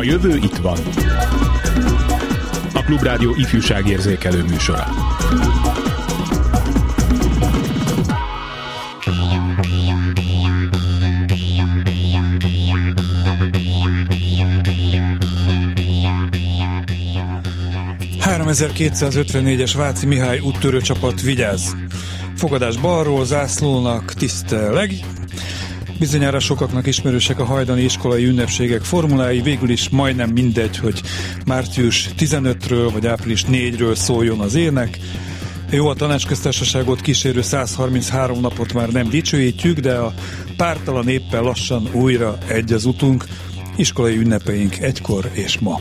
A jövő itt van. A Klubrádió ifjúságérzékelő műsora. es Váci Mihály úttörő csapat vigyáz. Fogadás balról, zászlónak tiszteleg, Bizonyára sokaknak ismerősek a hajdani iskolai ünnepségek formulái, végül is majdnem mindegy, hogy március 15-ről vagy április 4-ről szóljon az ének. Jó, a tanácsköztársaságot kísérő 133 napot már nem dicsőítjük, de a pártalan éppen lassan újra egy az utunk, iskolai ünnepeink egykor és ma.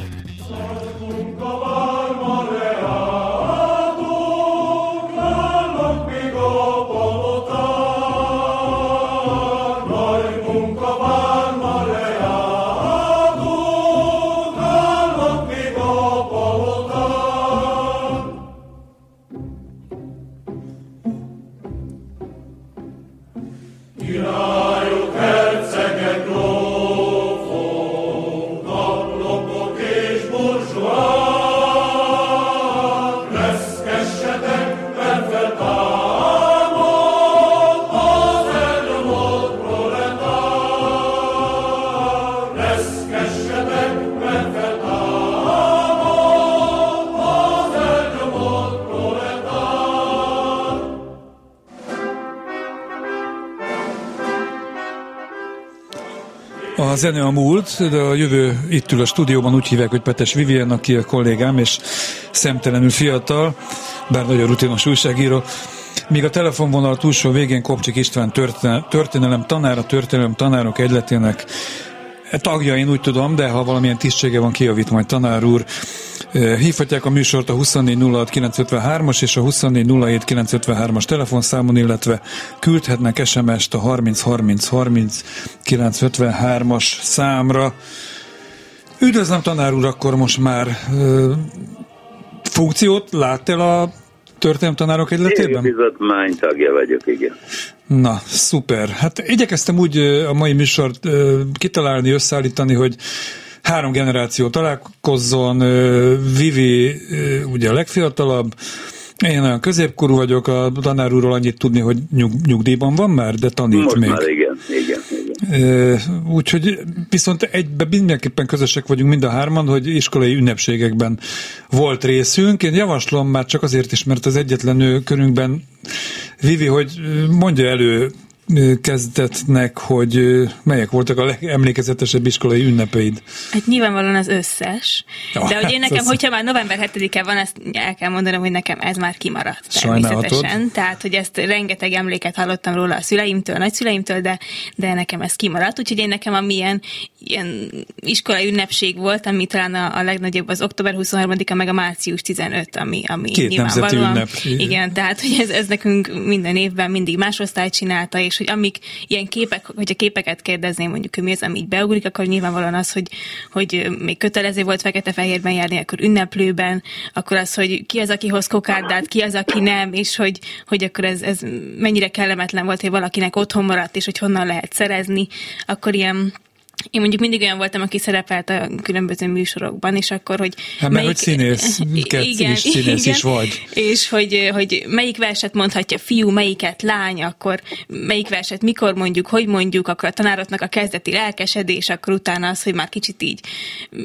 Zene a múlt, de a jövő itt ül a stúdióban, úgy hívják, hogy Petes Vivien, aki a kollégám, és szemtelenül fiatal, bár nagyon rutinos újságíró. Míg a telefonvonal túlsó végén Kopcsik István történelem tanára, történelem tanárok egyletének tagja, én úgy tudom, de ha valamilyen tisztsége van, kijavít majd tanár úr. Hívhatják a műsort a 2406953-as és a 2407953-as telefonszámon, illetve küldhetnek SMS-t a 303030953-as számra. Üdvözlöm tanár úr, akkor most már uh, funkciót lát el a történelmi tanárok egyletében? Én bizottmány tagja vagyok, igen. Na, szuper. Hát igyekeztem úgy a mai műsort kitalálni, összeállítani, hogy három generáció találkozzon, Vivi ugye a legfiatalabb, én olyan középkorú vagyok, a tanár úrról annyit tudni, hogy nyug, nyugdíjban van már, de tanít Most még. Már igen, igen. Úgyhogy viszont egyben mindenképpen közösek vagyunk mind a hárman, hogy iskolai ünnepségekben volt részünk. Én javaslom már csak azért is, mert az egyetlen körünkben Vivi, hogy mondja elő kezdetnek, hogy melyek voltak a legemlékezetesebb iskolai ünnepeid? Hát nyilvánvalóan az összes. Ja, de hogy én hát nekem, az... hogyha már november 7-e van, ezt el kell mondanom, hogy nekem ez már kimaradt természetesen. Tehát, hogy ezt rengeteg emléket hallottam róla a szüleimtől, a nagyszüleimtől, de, de nekem ez kimaradt. Úgyhogy én nekem ami ilyen, ilyen iskolai ünnepség volt, ami talán a, a legnagyobb az október 23-a, meg a március 15, ami, ami Két nyilvánvalóan. Ünnep. Igen, tehát hogy ez, ez nekünk minden évben mindig más osztály csinálta, és hogy amik ilyen képek, hogyha képeket kérdezném mondjuk, hogy mi az, ami így beugrik, akkor nyilvánvalóan az, hogy, hogy még kötelező volt fekete-fehérben járni, akkor ünneplőben, akkor az, hogy ki az, aki hoz kokárdát, ki az, aki nem, és hogy, hogy akkor ez, ez mennyire kellemetlen volt, hogy valakinek otthon maradt, és hogy honnan lehet szerezni, akkor ilyen én mondjuk mindig olyan voltam, aki szerepelt a különböző műsorokban, és akkor, hogy... Hát melyik... hogy színész, igen, is színész igen, is vagy. És hogy, hogy melyik verset mondhatja fiú, melyiket lány, akkor melyik verset mikor mondjuk, hogy mondjuk, akkor a tanároknak a kezdeti lelkesedés, akkor utána az, hogy már kicsit így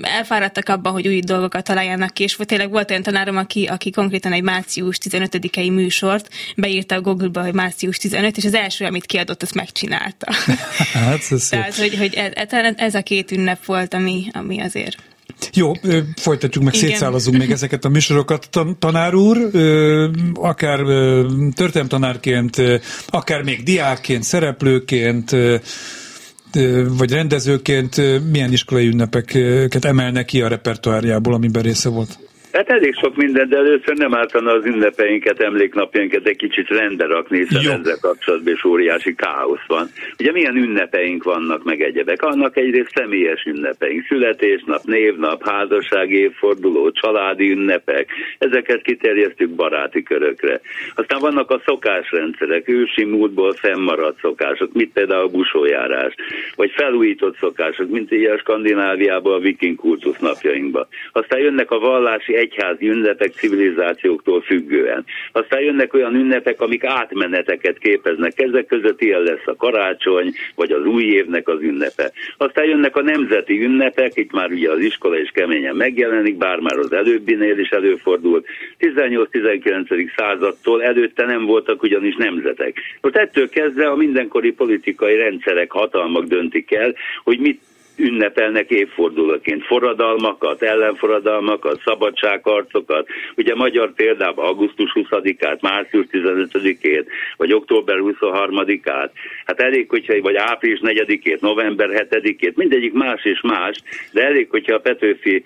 elfáradtak abban, hogy új dolgokat találjanak ki, és tényleg volt olyan tanárom, aki, aki konkrétan egy március 15-i műsort beírta a Google-ba, hogy március 15, és az első, amit kiadott, azt megcsinálta. hát, ez Tehát, hogy, hogy ez, ez a két ünnep volt, ami, ami azért jó, folytatjuk meg, Igen. szétszálazunk még ezeket a műsorokat. Tanár úr, akár történelemtanárként, akár még diákként, szereplőként, vagy rendezőként milyen iskolai ünnepeket emelnek ki a repertoárjából, amiben része volt? Hát elég sok minden, de először nem ártana az ünnepeinket, emléknapjainkat egy kicsit rendbe rakni, hiszen Jó. ezzel kapcsolatban is óriási káosz van. Ugye milyen ünnepeink vannak meg egyebek? Annak egyrészt személyes ünnepeink, születésnap, névnap, házassági évforduló, családi ünnepek, ezeket kiterjesztjük baráti körökre. Aztán vannak a szokásrendszerek, ősi múltból fennmaradt szokások, mint például a busójárás, vagy felújított szokások, mint ilyen Skandináviában a viking kultusz napjainkban. Aztán jönnek a vallási egyházi ünnepek civilizációktól függően. Aztán jönnek olyan ünnepek, amik átmeneteket képeznek. Ezek között ilyen lesz a karácsony, vagy az új évnek az ünnepe. Aztán jönnek a nemzeti ünnepek, itt már ugye az iskola is keményen megjelenik, bár már az előbbinél is előfordult. 18-19. századtól előtte nem voltak ugyanis nemzetek. Most ettől kezdve a mindenkori politikai rendszerek, hatalmak döntik el, hogy mit ünnepelnek évfordulóként forradalmakat, ellenforradalmakat, szabadságharcokat. Ugye magyar példában augusztus 20-át, március 15-ét, vagy október 23-át. Hát elég, hogyha, vagy április 4-ét, november 7-ét, mindegyik más és más, de elég, hogyha a Petőfi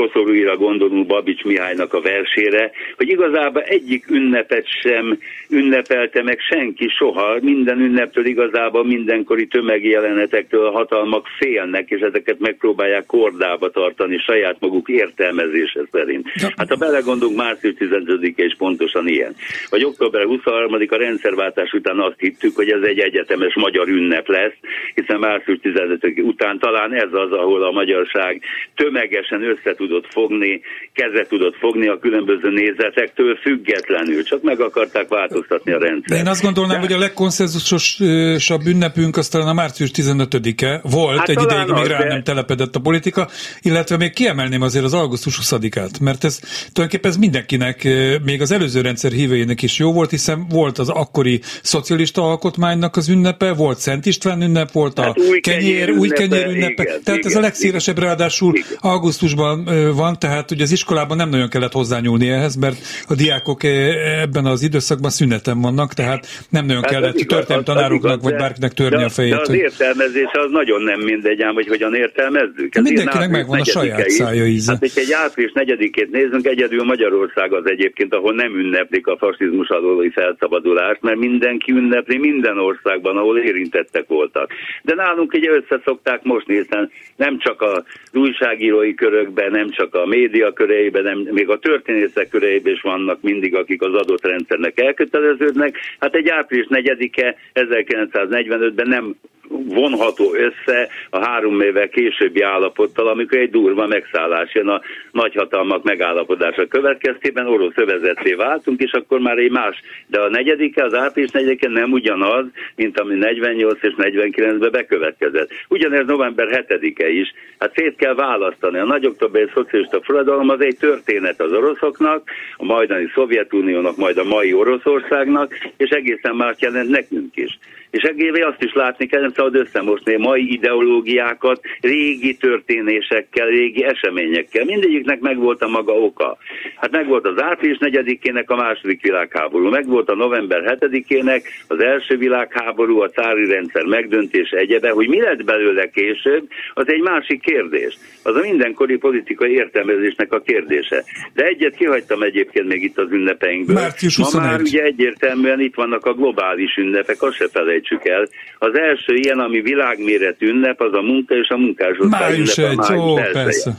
Koszorúira gondolunk Babics Mihálynak a versére, hogy igazából egyik ünnepet sem ünnepelte meg senki soha. Minden ünneptől igazából mindenkori tömegjelenetektől a hatalmak félnek, és ezeket megpróbálják kordába tartani saját maguk értelmezése szerint. Hát ha belegondolunk, március 15 és pontosan ilyen. Vagy október 23 a rendszerváltás után azt hittük, hogy ez egy egyetemes magyar ünnep lesz, hiszen március 15 után talán ez az, ahol a magyarság tömegesen össze tudott fogni, kezet tudott fogni a különböző nézetektől függetlenül, csak meg akarták változtatni a rendszert. Én azt gondolnám, hogy a legkonszenzusosabb ünnepünk az talán a március 15-e volt, Hát egy ideig, az, rá de- nem telepedett a politika, illetve még kiemelném azért az augusztus 20-át, mert ez tulajdonképpen ez mindenkinek, eh, még az előző rendszer híveinek is jó volt, hiszen volt az akkori szocialista alkotmánynak az ünnepe, volt Szent István ünnep, volt a Hát új kenyér, kenyér új ünnepe, kenyér ünnepe, igen, tehát ez igen, a legszélesebb, ráadásul Igen. augusztusban van, tehát ugye az iskolában nem nagyon kellett hozzányúlni ehhez, mert a diákok eh, ebben az időszakban szüneten vannak, tehát nem nagyon Hát kellett történelmi tanároknak igaz, vagy bárkinek törni de, a fejét. De az hogy- értelmezés az nagyon nem mindegy, ám, hogy hogyan értelmezzük. Ez Mindenkinek ilyen megvan a saját 4-e is. szája íze. Hát, hogyha egy április 4-ét nézzünk, egyedül Magyarország az egyébként, ahol nem ünneplik a fasizmus alóli felszabadulást, mert mindenki ünnepli minden országban, ahol érintettek voltak. De nálunk ugye összeszokták most hiszen nem csak az újságírói körökben, nem csak a média köreiben, nem, még a történészek köreiben is vannak mindig, akik az adott rendszernek elköteleződnek. Hát egy április 4-e 1945-ben nem vonható össze a három évvel későbbi állapottal, amikor egy durva megszállás jön a nagyhatalmak megállapodása következtében, orosz övezetté váltunk, és akkor már egy más. De a negyedike, az április negyedike nem ugyanaz, mint ami 48 és 49-ben bekövetkezett. Ugyanez november 7-e is. Hát szét kell választani. A nagy októberi szocialista forradalom az egy történet az oroszoknak, a majdani Szovjetuniónak, majd a mai Oroszországnak, és egészen más jelent nekünk is. És egész azt is látni kell, nem szabad összemosni mai ideológiákat régi történésekkel, régi eseményekkel. Mindegyiknek megvolt a maga oka. Hát megvolt az április 4-ének a második világháború, megvolt a november 7-ének az első világháború, a cári rendszer megdöntése egyebe, hogy mi lett belőle később, az egy másik kérdés. Az a mindenkori politikai értelmezésnek a kérdése. De egyet kihagytam egyébként még itt az ünnepeinkből. Március Ma 21. már ugye egyértelműen itt vannak a globális ünnepek, azt se felejtsük el. Az első ilyen, ami világméretű ünnep, az a munka és a munkásosztály Május ünnepe, egy, ó, elsője. persze.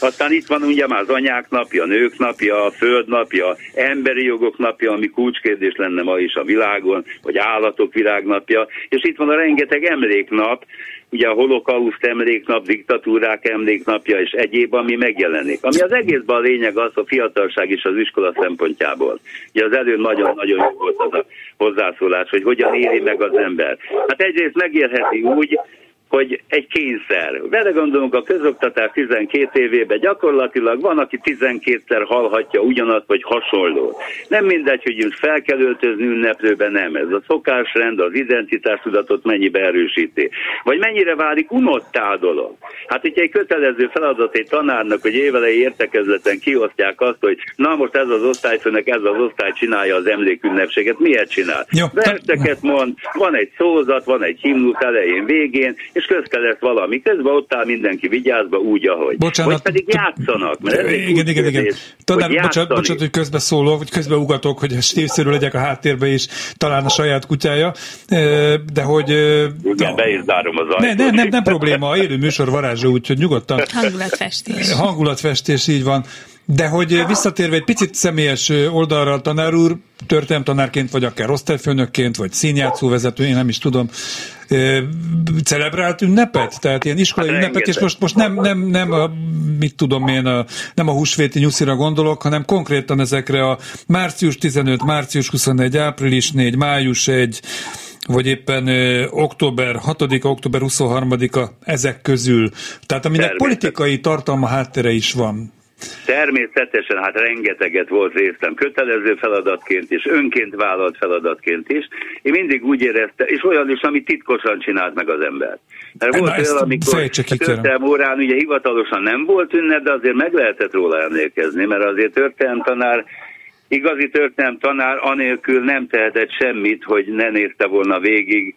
Aztán itt van ugye már az anyák napja, a nők napja, a föld napja, emberi jogok napja, ami kulcskérdés lenne ma is a világon, vagy állatok világnapja, és itt van a rengeteg emléknap, ugye a holokauszt emléknap, diktatúrák emléknapja és egyéb, ami megjelenik. Ami az egészben a lényeg az, a fiatalság is az iskola szempontjából. Ugye az elő nagyon-nagyon jó volt az a hozzászólás, hogy hogyan éli meg az ember. Hát egyrészt megélheti úgy, hogy egy kényszer. Vele gondolunk a közoktatás 12 évében gyakorlatilag van, aki 12-szer hallhatja ugyanazt, vagy hasonló. Nem mindegy, hogy most fel kell öltözni ünneplőben, nem. Ez a szokásrend, az identitástudatot mennyibe erősíti. Vagy mennyire válik unottá a dolog. Hát, hogyha egy kötelező feladat egy tanárnak, hogy évelei értekezleten kiosztják azt, hogy na most ez az osztályfőnek, ez az osztály csinálja az emlékünnepséget, miért csinál? Jó. Verseket mond, van egy szózat, van egy himnusz elején, végén, és és közte lesz valami, közben ott áll mindenki vigyázva úgy, ahogy. Bocsánat. Vagy pedig játszanak. Mert ez egy igen, igen, igen. hogy bocsánat, bocsánat, hogy közbe szólok, vagy közbe ugatok, hogy stílszerű legyek a háttérbe is, talán a saját kutyája, Ö, de hogy... Igen, be is zárom az ne, ajtót. ne, nem, nem probléma, élő műsor varázsa, úgyhogy nyugodtan. Hangulatfestés. Hangulatfestés, így van. De hogy visszatérve egy picit személyes oldalra, a tanár úr, történelemtanárként, vagy akár osztályfőnökként, vagy színjátszóvezető, én nem is tudom, ö, celebrált ünnepet? Tehát ilyen iskolai Hát ünnepet, és most, most nem, nem, nem a, mit tudom én, a, nem a húsvéti nyuszira gondolok, hanem konkrétan ezekre a március 15, március 21, április 4, május 1, vagy éppen ö, október 6 október 23-a ezek közül. Tehát aminek politikai tartalma háttere is van. Természetesen, hát rengeteget volt részem kötelező feladatként is, önként vállalt feladatként is. Én mindig úgy éreztem, és olyan is, amit titkosan csinált meg az ember. Mert Na, volt ezt olyan, amikor történelem órán ugye hivatalosan nem volt ünnep, de azért meg lehetett róla emlékezni, mert azért történelem tanár Igazi történelem tanár anélkül nem tehetett semmit, hogy ne nézte volna végig,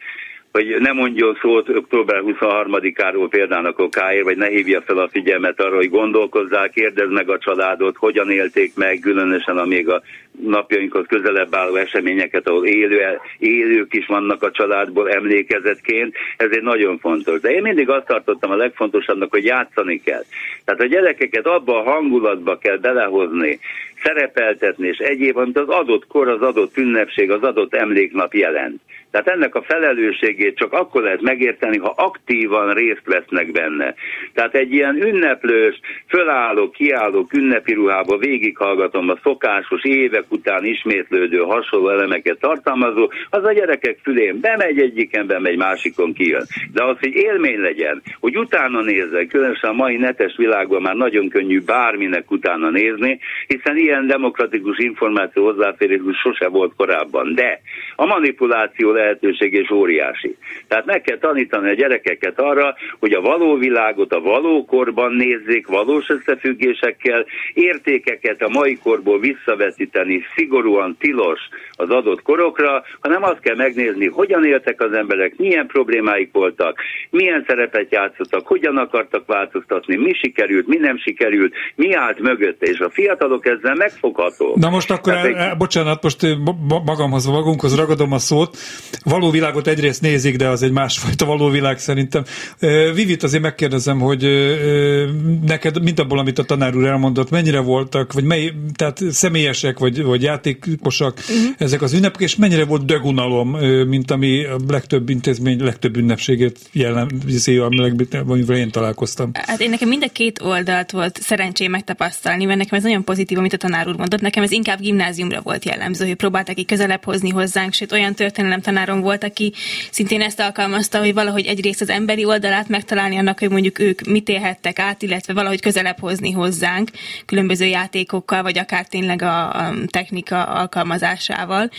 hogy ne mondjon szót október 23-áról példának okáért, vagy ne hívja fel a figyelmet arra, hogy gondolkozzál, kérdezd meg a családot, hogyan élték meg, különösen amíg a napjainkhoz közelebb álló eseményeket, ahol élő, élők is vannak a családból emlékezetként, ez egy nagyon fontos. De én mindig azt tartottam a legfontosabbnak, hogy játszani kell. Tehát a gyerekeket abba a hangulatba kell belehozni, szerepeltetni, és egyéb, amit az adott kor, az adott ünnepség, az adott emléknap jelent. Tehát ennek a felelősségét csak akkor lehet megérteni, ha aktívan részt vesznek benne. Tehát egy ilyen ünneplős, fölálló, kiálló ünnepi ruhába végighallgatom a szokásos évek után ismétlődő hasonló elemeket tartalmazó, az a gyerekek fülén bemegy egyiken, bemegy másikon kijön. De az, hogy élmény legyen, hogy utána nézzek, különösen a mai netes világban már nagyon könnyű bárminek utána nézni, hiszen ilyen demokratikus információ hozzáférés sose volt korábban. De a manipuláció lehetőség és óriási. Tehát meg kell tanítani a gyerekeket arra, hogy a való világot a való korban nézzék, valós összefüggésekkel, értékeket a mai korból visszavetíteni szigorúan tilos az adott korokra, hanem azt kell megnézni, hogyan éltek az emberek, milyen problémáik voltak, milyen szerepet játszottak, hogyan akartak változtatni, mi sikerült, mi nem sikerült, mi állt mögötte, és a fiatalok ezzel megfoghatók. Na most akkor, Tehát egy- el, bocsánat, most ma- magamhoz, magunkhoz ragadom a szót. Való világot egyrészt nézik, de az egy másfajta való világ szerintem. Ö, Vivit azért megkérdezem, hogy ö, neked, mint abból, amit a tanár úr elmondott, mennyire voltak, vagy mely, tehát személyesek, vagy, vagy játékosak uh-huh. ezek az ünnepek, és mennyire volt dögunalom, mint ami a legtöbb intézmény, legtöbb ünnepségét jellemzi, amivel én találkoztam. Hát én nekem mind a két oldalt volt szerencsém megtapasztalni, mert nekem ez nagyon pozitív, amit a tanár úr mondott. Nekem ez inkább gimnáziumra volt jellemző, hogy próbálták így közelebb hozni hozzánk, sőt olyan történelem tanárom volt, aki szintén ezt alkalmazta, hogy valahogy egyrészt az emberi oldalát megtalálni annak, hogy mondjuk ők mit élhettek át, illetve valahogy közelebb hozni hozzánk különböző játékokkal, vagy akár tényleg a, a technika alkalmazásával.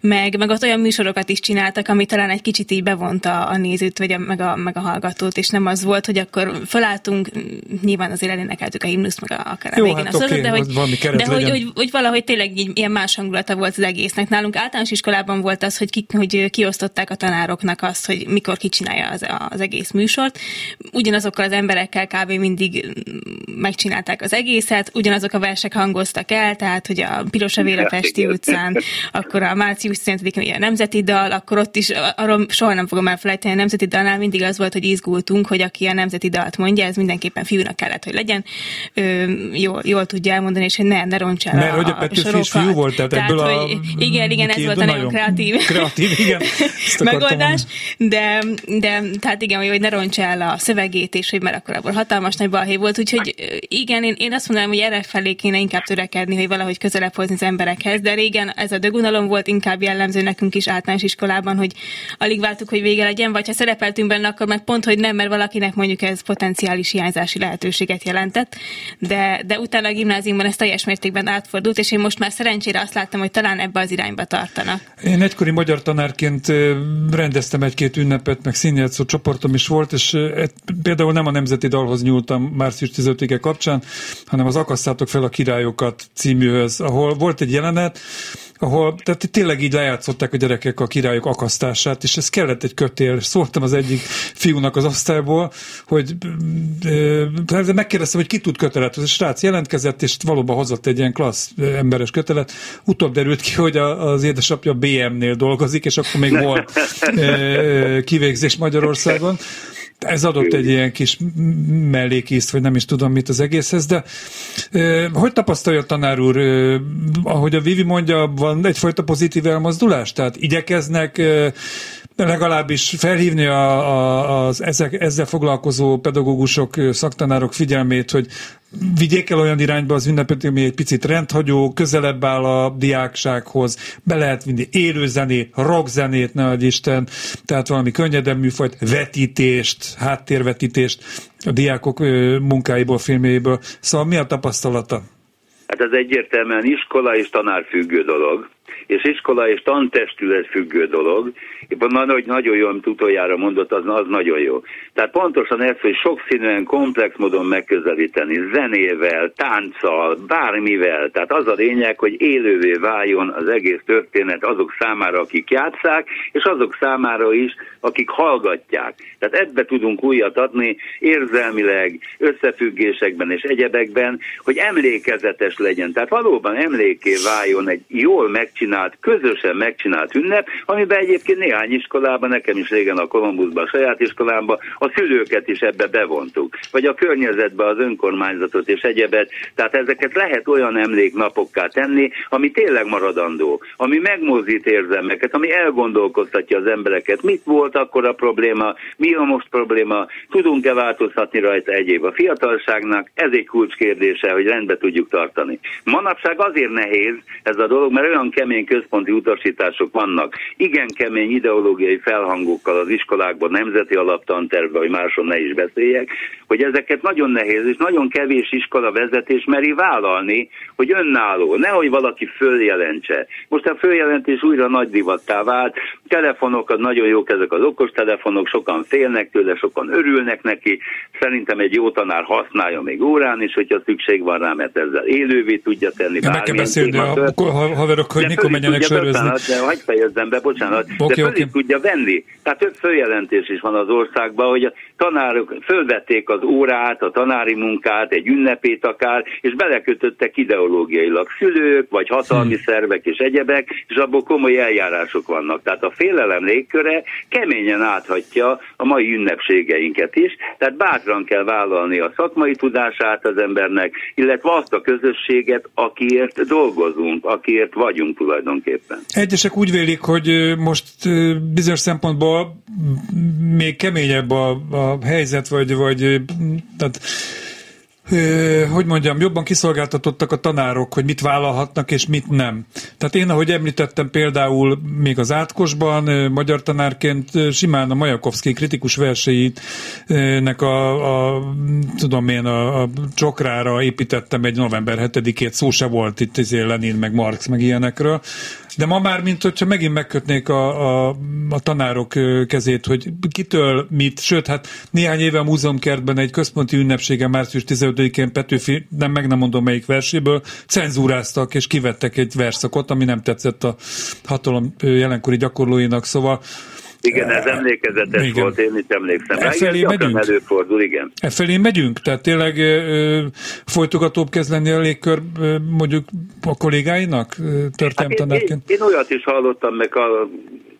Meg, meg ott olyan műsorokat is csináltak, ami talán egy kicsit így bevonta a nézőt, vagy a, meg, a, meg a hallgatót, és nem az volt, hogy akkor felálltunk, nyilván azért elénekeltük a himnuszt, meg a, akár a Jó, végén hát a szót, oké, de, hogy, de hogy, legyen. hogy, hogy, valahogy tényleg így, ilyen más hangulata volt az egésznek. Nálunk általános iskolában volt az, hogy, ki, hogy kiosztották a tanároknak azt, hogy mikor kicsinálja az, az egész műsort. Ugyanazokkal az emberekkel kb. mindig megcsinálták az egészet, ugyanazok a versek hangoztak el, tehát hogy a Piros a Igen. utcán, akkor a március 15-én a nemzeti dal, akkor ott is, arról soha nem fogom elfelejteni, a nemzeti dalnál mindig az volt, hogy izgultunk, hogy aki a nemzeti dalt mondja, ez mindenképpen fiúnak kellett, hogy legyen, ö, jól, jól tudja elmondani, és hogy ne, ne roncs el Mert a, hogy a a Petőfi is fiú volt, tehát, ebből a... hogy igen, igen, ez volt a nagyon kreatív, kreatív, igen, megoldás, de, de tehát igen, hogy, ne roncs el a szövegét, és hogy mert akkor abból hatalmas nagy balhé volt, úgyhogy igen, én, én azt mondanám, hogy erre felé kéne inkább törekedni, hogy valahogy közelebb hozni az emberekhez, de régen ez a dögunalom volt inkább jellemző nekünk is általános iskolában, hogy alig vártuk, hogy vége legyen, vagy ha szerepeltünk benne, akkor meg pont, hogy nem, mert valakinek mondjuk ez potenciális hiányzási lehetőséget jelentett, de, de utána a gimnáziumban ez teljes mértékben átfordult, és én most már szerencsére azt láttam, hogy talán ebbe az irányba tartanak. Én egykori magyar tanárként rendeztem egy-két ünnepet, meg színjátszó csoportom is volt, és et- például nem a Nemzeti Dalhoz nyúltam március 15-e kapcsán, hanem az Akasszátok fel a királyokat címűhöz, ahol volt egy jelenet, ahol tehát tényleg így lejátszották a gyerekek a királyok akasztását, és ez kellett egy kötél. Szóltam az egyik fiúnak az osztályból, hogy de megkérdeztem, hogy ki tud kötelet. Az srác jelentkezett, és valóban hozott egy ilyen klassz emberes kötelet. Utóbb derült ki, hogy az édesapja BM-nél dolgozik, és akkor még volt kivégzés Magyarországon. Ez adott egy ilyen kis mellékízt, vagy nem is tudom mit az egészhez, de hogy tapasztalja a tanár úr, ahogy a Vivi mondja, van egyfajta pozitív elmozdulás? Tehát igyekeznek eh, legalábbis felhívni a, a, az ezek, ezzel foglalkozó pedagógusok, szaktanárok figyelmét, hogy vigyék el olyan irányba az ünnepet, ami egy picit rendhagyó, közelebb áll a diáksághoz, be lehet vinni élőzenét, rockzenét, ne adj Isten, tehát valami könnyedebb műfajt, vetítést, háttérvetítést a diákok munkáiból, filmjéből. Szóval mi a tapasztalata? Hát ez egyértelműen iskola és tanár függő dolog és iskola és tantestület függő dolog. Éppen hogy nagyon jó, amit utoljára mondott, az, az nagyon jó. Tehát pontosan ez, hogy sokszínűen, komplex módon megközelíteni, zenével, tánccal, bármivel. Tehát az a lényeg, hogy élővé váljon az egész történet azok számára, akik játszák, és azok számára is, akik hallgatják. Tehát ebbe tudunk újat adni érzelmileg, összefüggésekben és egyebekben, hogy emlékezetes legyen. Tehát valóban emléké váljon egy jól megcsinált, közösen megcsinált ünnep, amiben egyébként néhány iskolában, nekem is régen a Kolumbuszban, a saját iskolámban, a szülőket is ebbe bevontuk. Vagy a környezetbe az önkormányzatot és egyebet. Tehát ezeket lehet olyan emléknapokká tenni, ami tényleg maradandó, ami megmozdít érzelmeket, ami elgondolkoztatja az embereket. Mit volt akkor a probléma, mi a most probléma, tudunk-e változtatni rajta egyéb a fiatalságnak, ez egy kulcskérdése, hogy rendbe tudjuk tartani. Manapság azért nehéz ez a dolog, mert olyan kemény központi utasítások vannak, igen kemény ideológiai felhangokkal az iskolákban, nemzeti alaptantervben, vagy máson ne is beszéljek, hogy ezeket nagyon nehéz, és nagyon kevés iskola vezetés meri vállalni, hogy önálló, nehogy valaki följelentse. Most a följelentés újra nagy divattá vált, telefonok, nagyon jók ezek az okostelefonok, sokan félnek tőle, sokan örülnek neki, szerintem egy jó tanár használja még órán is, hogyha szükség van rá, mert ezzel élővé tudja tenni. Ja, meg kell beszélni a haverok, hogy mikor menjenek sörözni. De hagyd fejezzem be, bocsánat, okay, de föl okay. tudja venni. Tehát több följelentés is van az országban, hogy a tanárok fölvették az órát, a tanári munkát, egy ünnepét akár, és belekötöttek ideológiailag szülők, vagy hatalmi hmm. szervek és egyebek, és abból komoly eljárások vannak. Tehát a félelem légköre keményen áthatja a mai ünnepségeinket is, tehát bátran kell vállalni a szakmai tudását az embernek, illetve azt a közösséget, akiért dolgozunk, akiért vagyunk tulajdonképpen. Egyesek úgy vélik, hogy most bizonyos szempontból még keményebb a, a helyzet, vagy, vagy tehát hogy mondjam, jobban kiszolgáltatottak a tanárok, hogy mit vállalhatnak és mit nem. Tehát én, ahogy említettem például még az átkosban, magyar tanárként simán a Majakovszki kritikus verseinek a, a tudom én, a, a csokrára építettem egy november 7-ét, szó se volt itt izé Lenin, meg Marx, meg ilyenekről. De ma már, mint hogyha megint megkötnék a, a, a tanárok kezét, hogy kitől mit, sőt, hát néhány éve a múzeumkertben egy központi ünnepségen március 15-én Petőfi, nem meg nem mondom melyik verséből, cenzúráztak és kivettek egy verszakot, ami nem tetszett a hatalom jelenkori gyakorlóinak, szóval igen, ez emlékezetes igen. volt, én is emlékszem rá. Efelé megyünk? Előfordul, igen. Efelé megyünk? Tehát tényleg ö, folytogatóbb kezd lenni a légkör ö, mondjuk a kollégáinak történelmtanárként? Hát én, én, én olyat is hallottam meg a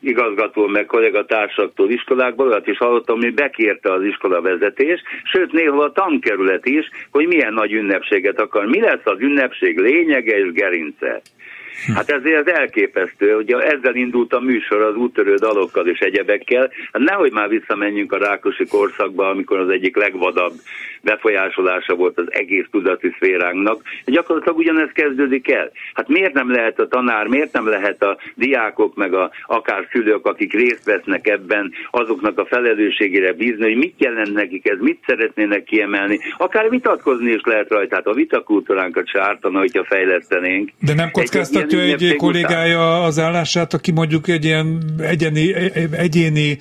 igazgató, meg kollégatársaktól iskolákból, olyat is hallottam, hogy bekérte az iskola vezetés, sőt néhol a tankerület is, hogy milyen nagy ünnepséget akar. Mi lesz az ünnepség lényege és gerince? Hát ezért elképesztő, hogy ezzel indult a műsor az úttörő dalokkal és egyebekkel. Hát nehogy már visszamenjünk a Rákosi korszakba, amikor az egyik legvadabb befolyásolása volt az egész tudati szféránknak. Gyakorlatilag ugyanez kezdődik el. Hát miért nem lehet a tanár, miért nem lehet a diákok, meg a akár szülők, akik részt vesznek ebben, azoknak a felelősségére bízni, hogy mit jelent nekik ez, mit szeretnének kiemelni. Akár vitatkozni is lehet rajta, hát a vitakultúránkat se ártana, hogyha fejlesztenénk. De nem kockáztat támogatja egy kollégája után? az állását, aki mondjuk egy ilyen egyeni, egyéni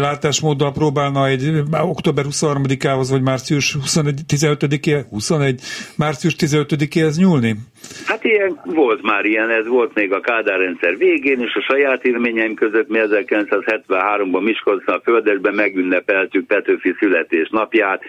látásmóddal próbálna egy október 23-ához, vagy március 21, 15-é, 21, március 15-éhez nyúlni? Hát ilyen volt már ilyen, ez volt még a Kádár rendszer végén, és a saját élményeim között mi 1973-ban Miskolcon a Földesben megünnepeltük Petőfi születésnapját,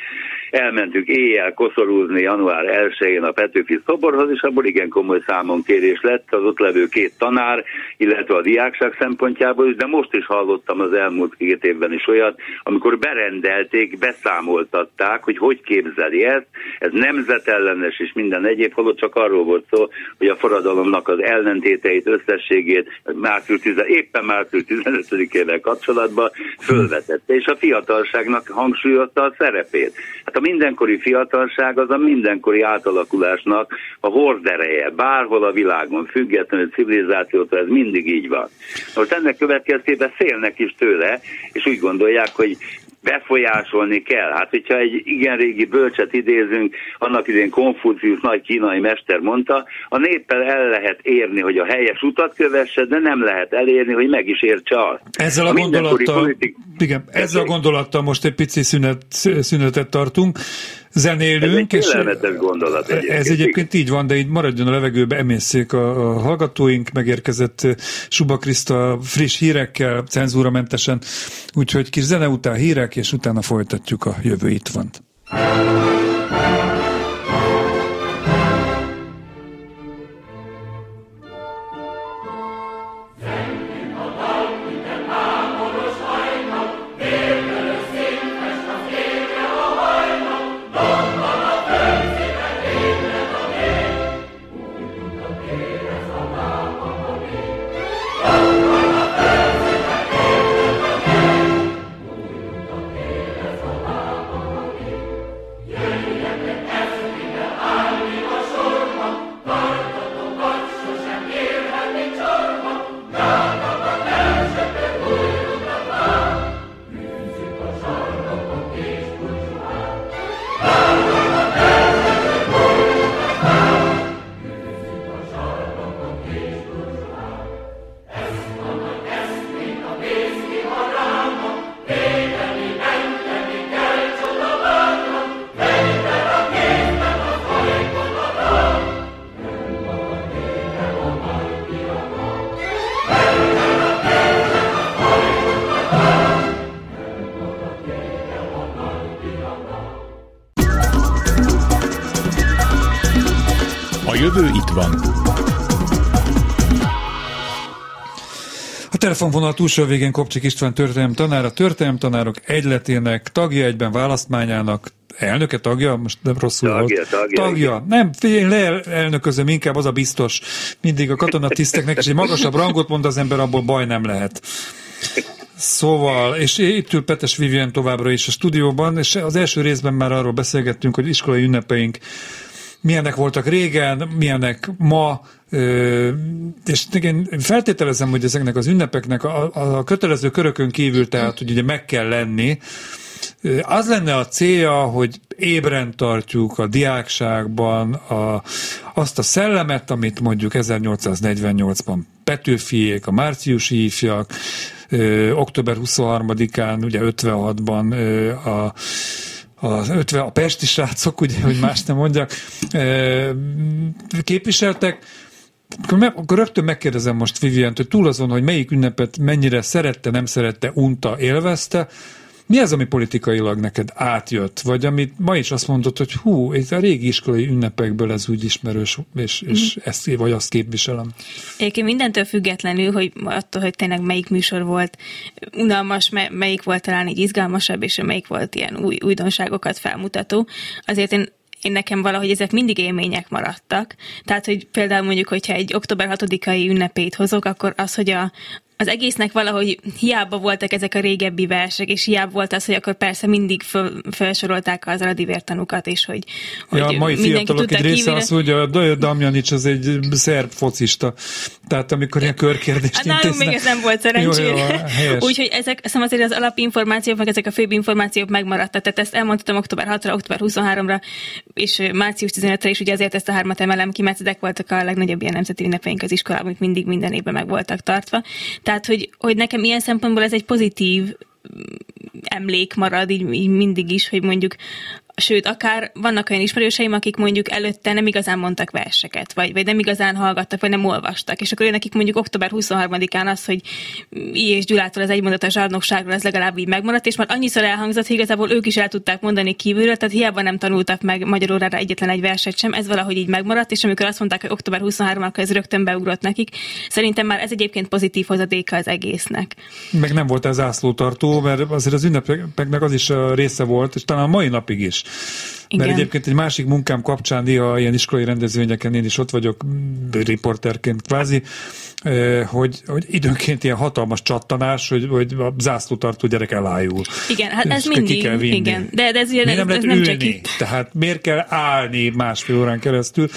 elmentünk éjjel koszorúzni január 1-én a Petőfi szoborhoz, és abból igen komoly számon kérés lett az ott levő két tanár, illetve a diákság szempontjából is, de most is hallottam az elmúlt két évben is olyat, amikor berendelték, beszámoltatták, hogy hogy képzeli ezt, ez nemzetellenes és minden egyéb, holott csak arról volt szó, hogy a forradalomnak az ellentéteit, összességét március 10, éppen március 15-ével kapcsolatban fölvetette, és a fiatalságnak hangsúlyozta a szerepét. Hát a mindenkori fiatalság az a mindenkori átalakulásnak a hordereje, bárhol a világon, függetlenül civilizációtól ez mindig így van. Most ennek következtében szélnek is tőle, és úgy gondolják, hogy befolyásolni kell. Hát, hogyha egy igen régi bölcset idézünk, annak idén Konfucius nagy kínai mester mondta, a néppel el lehet érni, hogy a helyes utat kövesse, de nem lehet elérni, hogy meg is értse azt. Ezzel a, a gondolattal, politik... igen, ezzel a gondolattal most egy pici szünet, szünetet tartunk zenélünk. Ez egy és gondolat egyébként. Ez egyébként így van, de így maradjon a levegőbe, emészszék a, a hallgatóink, megérkezett Suba Kriszta friss hírekkel, cenzúramentesen, úgyhogy kis zene után hírek, és utána folytatjuk a jövő itt van. Telefonvonal túlsó végén Kopcsik István történelem tanár, a történelem tanárok egyletének tagja egyben választmányának, elnöke tagja, most nem rosszul tagja, volt. Tagja, tagja. Nem, figyelj, le elnöközöm, inkább az a biztos. Mindig a katonatiszteknek, és egy magasabb rangot mond az ember, abból baj nem lehet. Szóval, és itt ül Petes Vivien továbbra is a stúdióban, és az első részben már arról beszélgettünk, hogy iskolai ünnepeink milyenek voltak régen, milyenek ma, és én feltételezem, hogy ezeknek az ünnepeknek a, a kötelező körökön kívül, tehát hogy ugye meg kell lenni, az lenne a célja, hogy ébren tartjuk a diákságban a, azt a szellemet, amit mondjuk 1848-ban Petőfiék, a márciusi ifjak, október 23-án, ugye 56-ban ö, a a, 50, a pesti srácok, ugye, hogy más nem mondjak, képviseltek, akkor, meg, akkor rögtön megkérdezem most Vivient, hogy túl azon, hogy melyik ünnepet mennyire szerette, nem szerette, unta, élvezte, mi az, ami politikailag neked átjött? Vagy amit ma is azt mondod, hogy hú, ez a régi iskolai ünnepekből ez úgy ismerős, és, és mm. ezt vagy azt képviselem. Egyébként mindentől függetlenül, hogy attól, hogy tényleg melyik műsor volt unalmas, melyik volt talán így izgalmasabb, és melyik volt ilyen új újdonságokat felmutató, azért én én nekem valahogy ezek mindig élmények maradtak. Tehát, hogy például mondjuk, hogyha egy október 6-ai ünnepét hozok, akkor az, hogy a, az egésznek valahogy hiába voltak ezek a régebbi versek, és hiába volt az, hogy akkor persze mindig föl, felsorolták az aradivértanukat, és hogy, hogy ja, a mai fiatalok egy része azt mondja, hogy Damjanics az egy szerb focista. Tehát amikor ilyen körkérdést hát, Nálunk még ez nem volt szerencsére. Úgyhogy ezek, szóval azért az alapinformációk, meg ezek a főbb információk megmaradtak. Tehát ezt elmondtam október 6-ra, október 23-ra, és március 15-re is ugye azért ezt a hármat emelem ki, mert ezek voltak a legnagyobb ilyen nemzeti ünnepeink az iskolában, amik mindig minden évben meg voltak tartva. Tehát, hogy, hogy nekem ilyen szempontból ez egy pozitív mm, emlék marad így, így mindig is, hogy mondjuk sőt, akár vannak olyan ismerőseim, akik mondjuk előtte nem igazán mondtak verseket, vagy, vagy nem igazán hallgattak, vagy nem olvastak, és akkor ő nekik mondjuk október 23-án az, hogy I. és Gyulától az egymondat zsarnokságról, ez legalább így megmaradt, és már annyiszor elhangzott, hogy igazából ők is el tudták mondani kívülről, tehát hiába nem tanultak meg magyar órára egyetlen egy verset sem, ez valahogy így megmaradt, és amikor azt mondták, hogy október 23 akkor ez rögtön beugrott nekik, szerintem már ez egyébként pozitív hozadéka az egésznek. Meg nem volt ez zászlótartó, mert azért az ünnepeknek az is része volt, és talán a mai napig is. Igen. Mert egyébként egy másik munkám kapcsán néha ilyen iskolai rendezvényeken én is ott vagyok riporterként kvázi, hogy, hogy időnként ilyen hatalmas csattanás, hogy, hogy a zászlótartó gyerek elájul. Igen, hát ez mindig, igen. De, de ez, ugye, ez, nem, ez nem csak itt. Tehát miért kell állni másfél órán keresztül?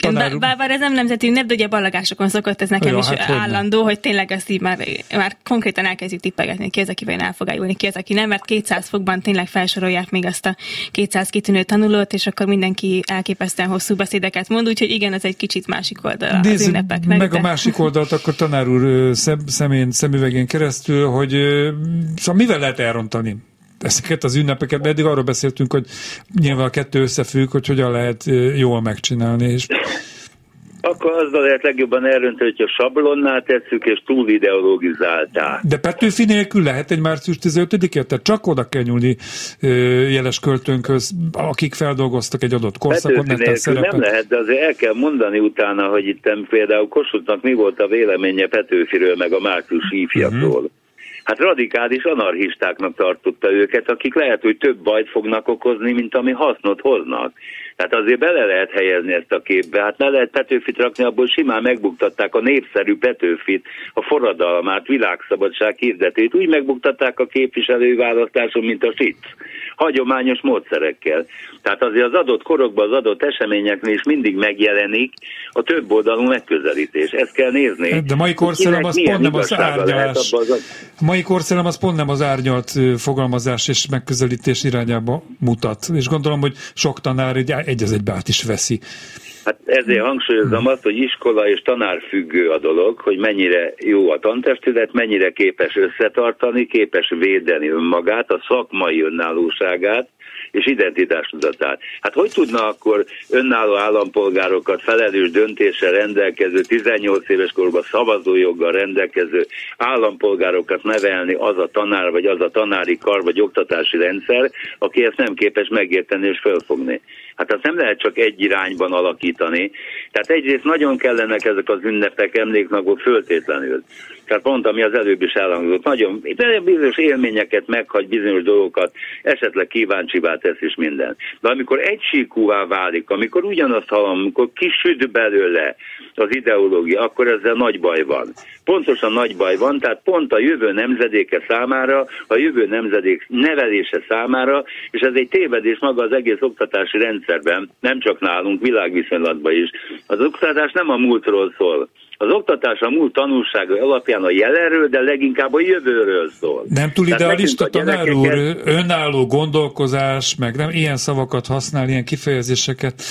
Tanár... Bár, bár ez nem nemzeti ünnep, de ugye ballagásokon szokott ez nekem ja, is hát állandó, hogy, hogy tényleg ezt így már, már konkrétan elkezdjük tippegetni, ki az, aki vajon el fog eljulni, ki az, aki nem, mert 200 fokban tényleg felsorolják még azt a 200 kitűnő tanulót, és akkor mindenki elképesztően hosszú beszédeket mond, úgyhogy igen, ez egy kicsit másik oldal az ünnepeknek. Meg de... a másik oldalt akkor tanár úr szemén, szemüvegén keresztül, hogy szóval mivel lehet elrontani? Ezeket az ünnepeket, de eddig arról beszéltünk, hogy nyilván a kettő összefügg, hogy hogyan lehet jól megcsinálni, és akkor azzal lehet legjobban elrönteni, hogyha sablonnál tesszük, és túl ideologizálták. De Petőfi nélkül lehet egy március 15-et? Tehát csak oda kell nyúlni jeles költőnkhöz, akik feldolgoztak egy adott korszakot, nem lehet, de azért el kell mondani utána, hogy itt például Kossuthnak mi volt a véleménye Petőfiről, meg a március ifjakról. Uh-huh hát radikális anarchistáknak tartotta őket, akik lehet, hogy több bajt fognak okozni, mint ami hasznot hoznak. Tehát azért bele lehet helyezni ezt a képbe. Hát ne lehet Petőfit rakni, abból simán megbuktatták a népszerű Petőfit, a forradalmát, világszabadság hirdetét. Úgy megbuktatták a képviselőválasztáson, mint a FIT. Hagyományos módszerekkel. Tehát azért az adott korokban, az adott eseményeknél is mindig megjelenik a több oldalú megközelítés. Ezt kell nézni. De mai korszellem az pont nem az árnyalás. A mai korszellem az pont nem az árnyalt fogalmazás és megközelítés irányába mutat. És gondolom, hogy sok tanár egy, egy az egybe át is veszi. Hát ezért hangsúlyozom azt, hogy iskola és tanár függő a dolog, hogy mennyire jó a tantestület, mennyire képes összetartani, képes védeni önmagát, a szakmai önállóságát, és identitástudatát. Hát hogy tudna akkor önálló állampolgárokat felelős döntéssel rendelkező, 18 éves korban szavazójoggal rendelkező állampolgárokat nevelni az a tanár, vagy az a tanári kar, vagy oktatási rendszer, aki ezt nem képes megérteni és felfogni. Hát azt nem lehet csak egy irányban alakítani. Tehát egyrészt nagyon kellenek ezek az ünnepek, emléknagok föltétlenül. Tehát pont, ami az előbb is elhangzott, nagyon bizonyos élményeket meghagy, bizonyos dolgokat, esetleg kíváncsivá tesz is minden. De amikor egysíkúvá válik, amikor ugyanazt hallom, amikor kisüd belőle az ideológia, akkor ezzel nagy baj van. Pontosan nagy baj van, tehát pont a jövő nemzedéke számára, a jövő nemzedék nevelése számára, és ez egy tévedés maga az egész oktatási rendszerben, nem csak nálunk, világviszonylatban is. Az oktatás nem a múltról szól, az oktatás a múlt tanulsága alapján a jelenről, de leginkább a jövőről szól. Nem túl idealista tanár úr, önálló gondolkozás, meg nem ilyen szavakat használ, ilyen kifejezéseket.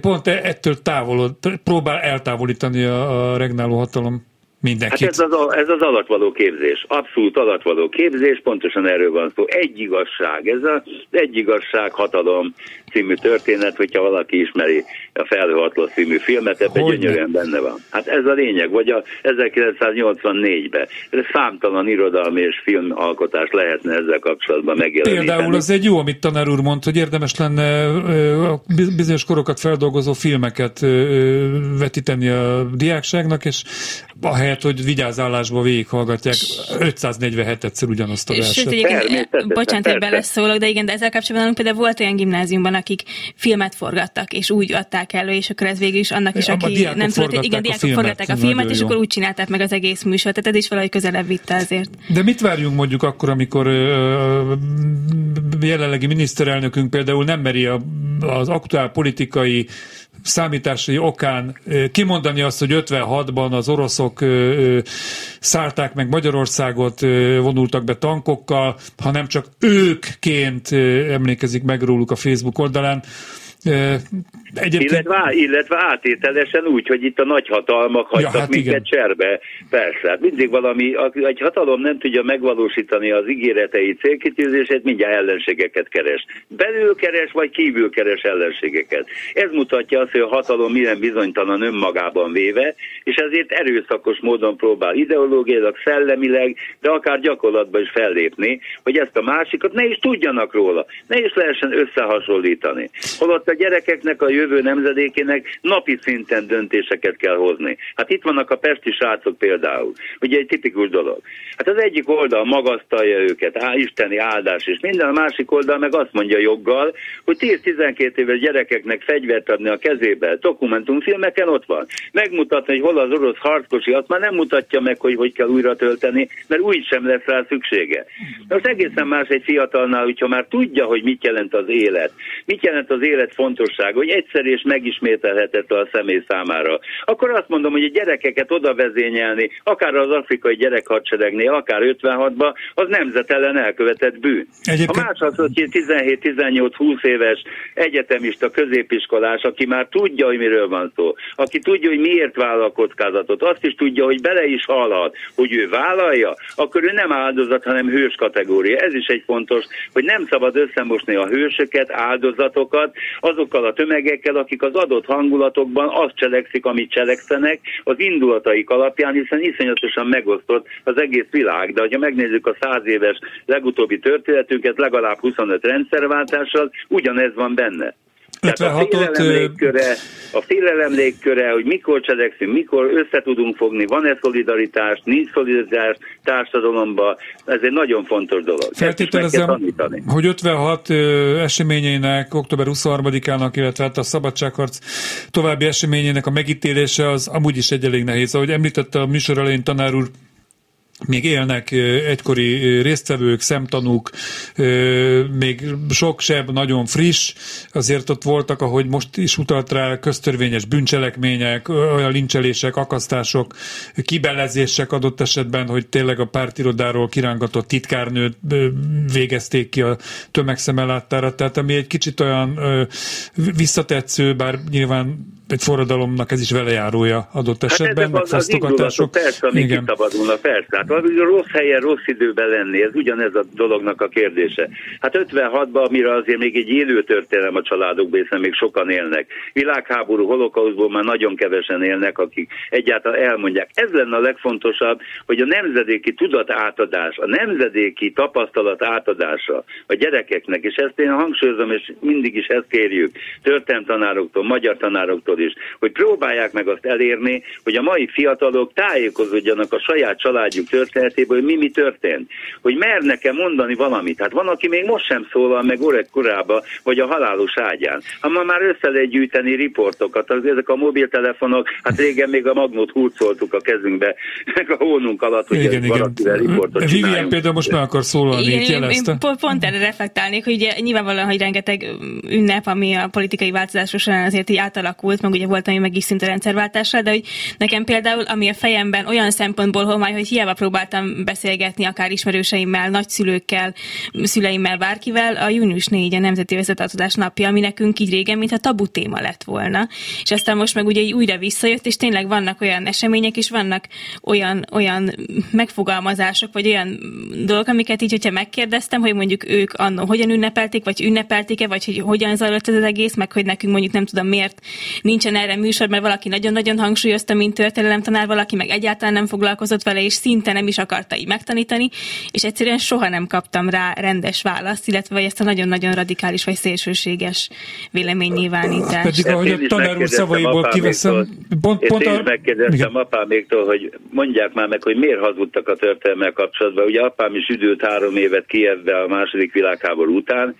Pont ettől távolod, próbál eltávolítani a, a regnáló hatalom mindenkit. Hát ez az, ez az alattvaló képzés, abszolút alattvaló képzés, pontosan erről van szó. Egy igazság, ez az egy igazság hatalom című történet, hogyha valaki ismeri a Felhőhatló című filmet, ebben Hogy gyönyörűen ne? benne van. Hát ez a lényeg, vagy a 1984-ben. Ez számtalan irodalmi és filmalkotás lehetne ezzel kapcsolatban megjeleníteni. Például az egy jó, amit tanár úr mondta, hogy érdemes lenne bizonyos korokat feldolgozó filmeket vetíteni a diákságnak, és a ahelyett, hogy vigyázálásba végighallgatják 547-szer ugyanazt a Sőt, verset. egyébként, bocsánat, hogy beleszólok, de igen, de ezzel kapcsolatban például volt olyan gimnáziumban, akik filmet forgattak, és úgy adták elő, és akkor ez végül is annak is, aki nem tudott, igen, a diákok filmet, forgatták a filmet, és jó. akkor úgy csinálták meg az egész műsort, tehát ez is valahogy közelebb vitte azért. De mit várjunk mondjuk akkor, amikor ö, jelenlegi miniszterelnökünk például nem meri a, az aktuál politikai számításai okán kimondani azt, hogy 56-ban az oroszok szállták meg Magyarországot, vonultak be tankokkal, hanem csak őkként emlékezik meg róluk a Facebook oldalán. Egyébként Illetve, illetve átételesen úgy, hogy itt a nagyhatalmak hagytak hát ja, minket igen. cserbe. Persze, hát mindig valami, egy hatalom nem tudja megvalósítani az ígéretei célkitűzését, mindjárt ellenségeket keres. Belül keres, vagy kívül keres ellenségeket. Ez mutatja azt, hogy a hatalom milyen bizonytalan önmagában véve, és ezért erőszakos módon próbál ideológiailag, szellemileg, de akár gyakorlatban is fellépni, hogy ezt a másikat ne is tudjanak róla, ne is lehessen összehasonlítani. Holott a gyerekeknek, a jövő nemzedékének napi szinten döntéseket kell hozni. Hát itt vannak a pesti srácok például. Ugye egy tipikus dolog. Hát az egyik oldal magasztalja őket, á, isteni áldás és minden, a másik oldal meg azt mondja joggal, hogy 10-12 éves gyerekeknek fegyvert adni a kezébe, dokumentumfilmeken ott van. Megmutatni, hogy hol az orosz harckosi, azt már nem mutatja meg, hogy hogy kell újra tölteni, mert úgy sem lesz rá szüksége. De most egészen más egy fiatalnál, hogyha már tudja, hogy mit jelent az élet, mit jelent az élet fontossága, hogy egyszer és megismételhetetlen a személy számára, akkor azt mondom, hogy a gyerekeket oda vezényelni, akár az afrikai gyerekhadseregnél, akár 56-ba, az nemzetellen elkövetett bűn. Egyébként- A más az, hogy 17-18-20 éves egyetemista, középiskolás, aki már tudja, hogy miről van szó, aki tudja, hogy miért vállal kockázatot, azt is tudja, hogy bele is halhat, hogy ő vállalja, akkor ő nem áldozat, hanem hős kategória. Ez is egy fontos, hogy nem szabad összemosni a hősöket, áldozatokat azokkal a tömegekkel, akik az adott hangulatokban azt cselekszik, amit cselekszenek, az indulataik alapján, hiszen iszonyatosan megosztott az egész világ. De ha megnézzük a száz éves legutóbbi történetünket, legalább 25 rendszerváltással, ugyanez van benne. Tehát a 56-ot, félelem légköre, a félelem légköre, hogy mikor cselekszünk, mikor össze tudunk fogni, van-e szolidaritás, nincs szolidaritás társadalomban, ez egy nagyon fontos dolog. Feltételezem, hogy 56 ö, eseményeinek, október 23-ának, illetve hát a szabadságharc további eseményének a megítélése az amúgy is egy elég nehéz. Ahogy említette a műsor elején tanár úr, még élnek egykori résztvevők, szemtanúk, még sok seb nagyon friss, azért ott voltak, ahogy most is utalt rá, köztörvényes bűncselekmények, olyan lincselések, akasztások, kibelezések adott esetben, hogy tényleg a pártirodáról kirángatott titkárnőt végezték ki a tömegszemelláttára, tehát ami egy kicsit olyan visszatetsző, bár nyilván egy forradalomnak ez is velejárója adott esetben, hát meg az, az indulatok, fosztogatások. persze, amik Igen. kiszabadulnak, persze. Hát az, hogy rossz helyen, rossz időben lenni, ez ugyanez a dolognak a kérdése. Hát 56-ban, amire azért még egy élő történelem a családokban, hiszen még sokan élnek. Világháború, holokauszból már nagyon kevesen élnek, akik egyáltalán elmondják. Ez lenne a legfontosabb, hogy a nemzedéki tudat átadás, a nemzedéki tapasztalat átadása a gyerekeknek, és ezt én hangsúlyozom, és mindig is ezt kérjük, történelmtanároktól, magyar tanároktól is, hogy próbálják meg azt elérni, hogy a mai fiatalok tájékozódjanak a saját családjuk történetéből, hogy mi mi történt. Hogy mernek-e mondani valamit. Hát van, aki még most sem szólal meg öreg korába, vagy a halálos ágyán. Ha ma már össze lehet gyűjteni riportokat, az, ezek a mobiltelefonok, hát régen még a magnót hurcoltuk a kezünkbe, meg a hónunk alatt, hogy Igen, ez valakivel igen. riportot Vivian csináljunk. például most meg akar szólalni, Igen, itt én, én jelezte. pont, pont erre reflektálnék, hogy ugye nyilvánvalóan, hogy rengeteg ünnep, ami a politikai változások során azért így átalakult, meg ugye volt, ami meg is szinte rendszerváltással, de hogy nekem például, ami a fejemben olyan szempontból homály, hogy hiába próbáltam beszélgetni akár ismerőseimmel, nagyszülőkkel, szüleimmel, bárkivel, a június 4 a Nemzeti Összetartozás napja, ami nekünk így régen, mintha tabu téma lett volna. És aztán most meg ugye újra visszajött, és tényleg vannak olyan események, és vannak olyan, olyan megfogalmazások, vagy olyan dolgok, amiket így, hogyha megkérdeztem, hogy mondjuk ők annó hogyan ünnepelték, vagy ünnepelték-e, vagy hogy hogyan zajlott ez az egész, meg hogy nekünk mondjuk nem tudom miért nincs nincsen erre műsor, mert valaki nagyon-nagyon hangsúlyozta, mint történelemtanár, valaki meg egyáltalán nem foglalkozott vele, és szinte nem is akarta így megtanítani, és egyszerűen soha nem kaptam rá rendes választ, illetve vagy ezt a nagyon-nagyon radikális vagy szélsőséges véleménynyilvánítást. Pedig ahogy a tanár úr szavaiból kiveszem, pont, pont a... megkérdeztem apáméktól, hogy mondják már meg, hogy miért hazudtak a történelmel kapcsolatban. Ugye apám is üdült három évet Kievbe a második világháború után,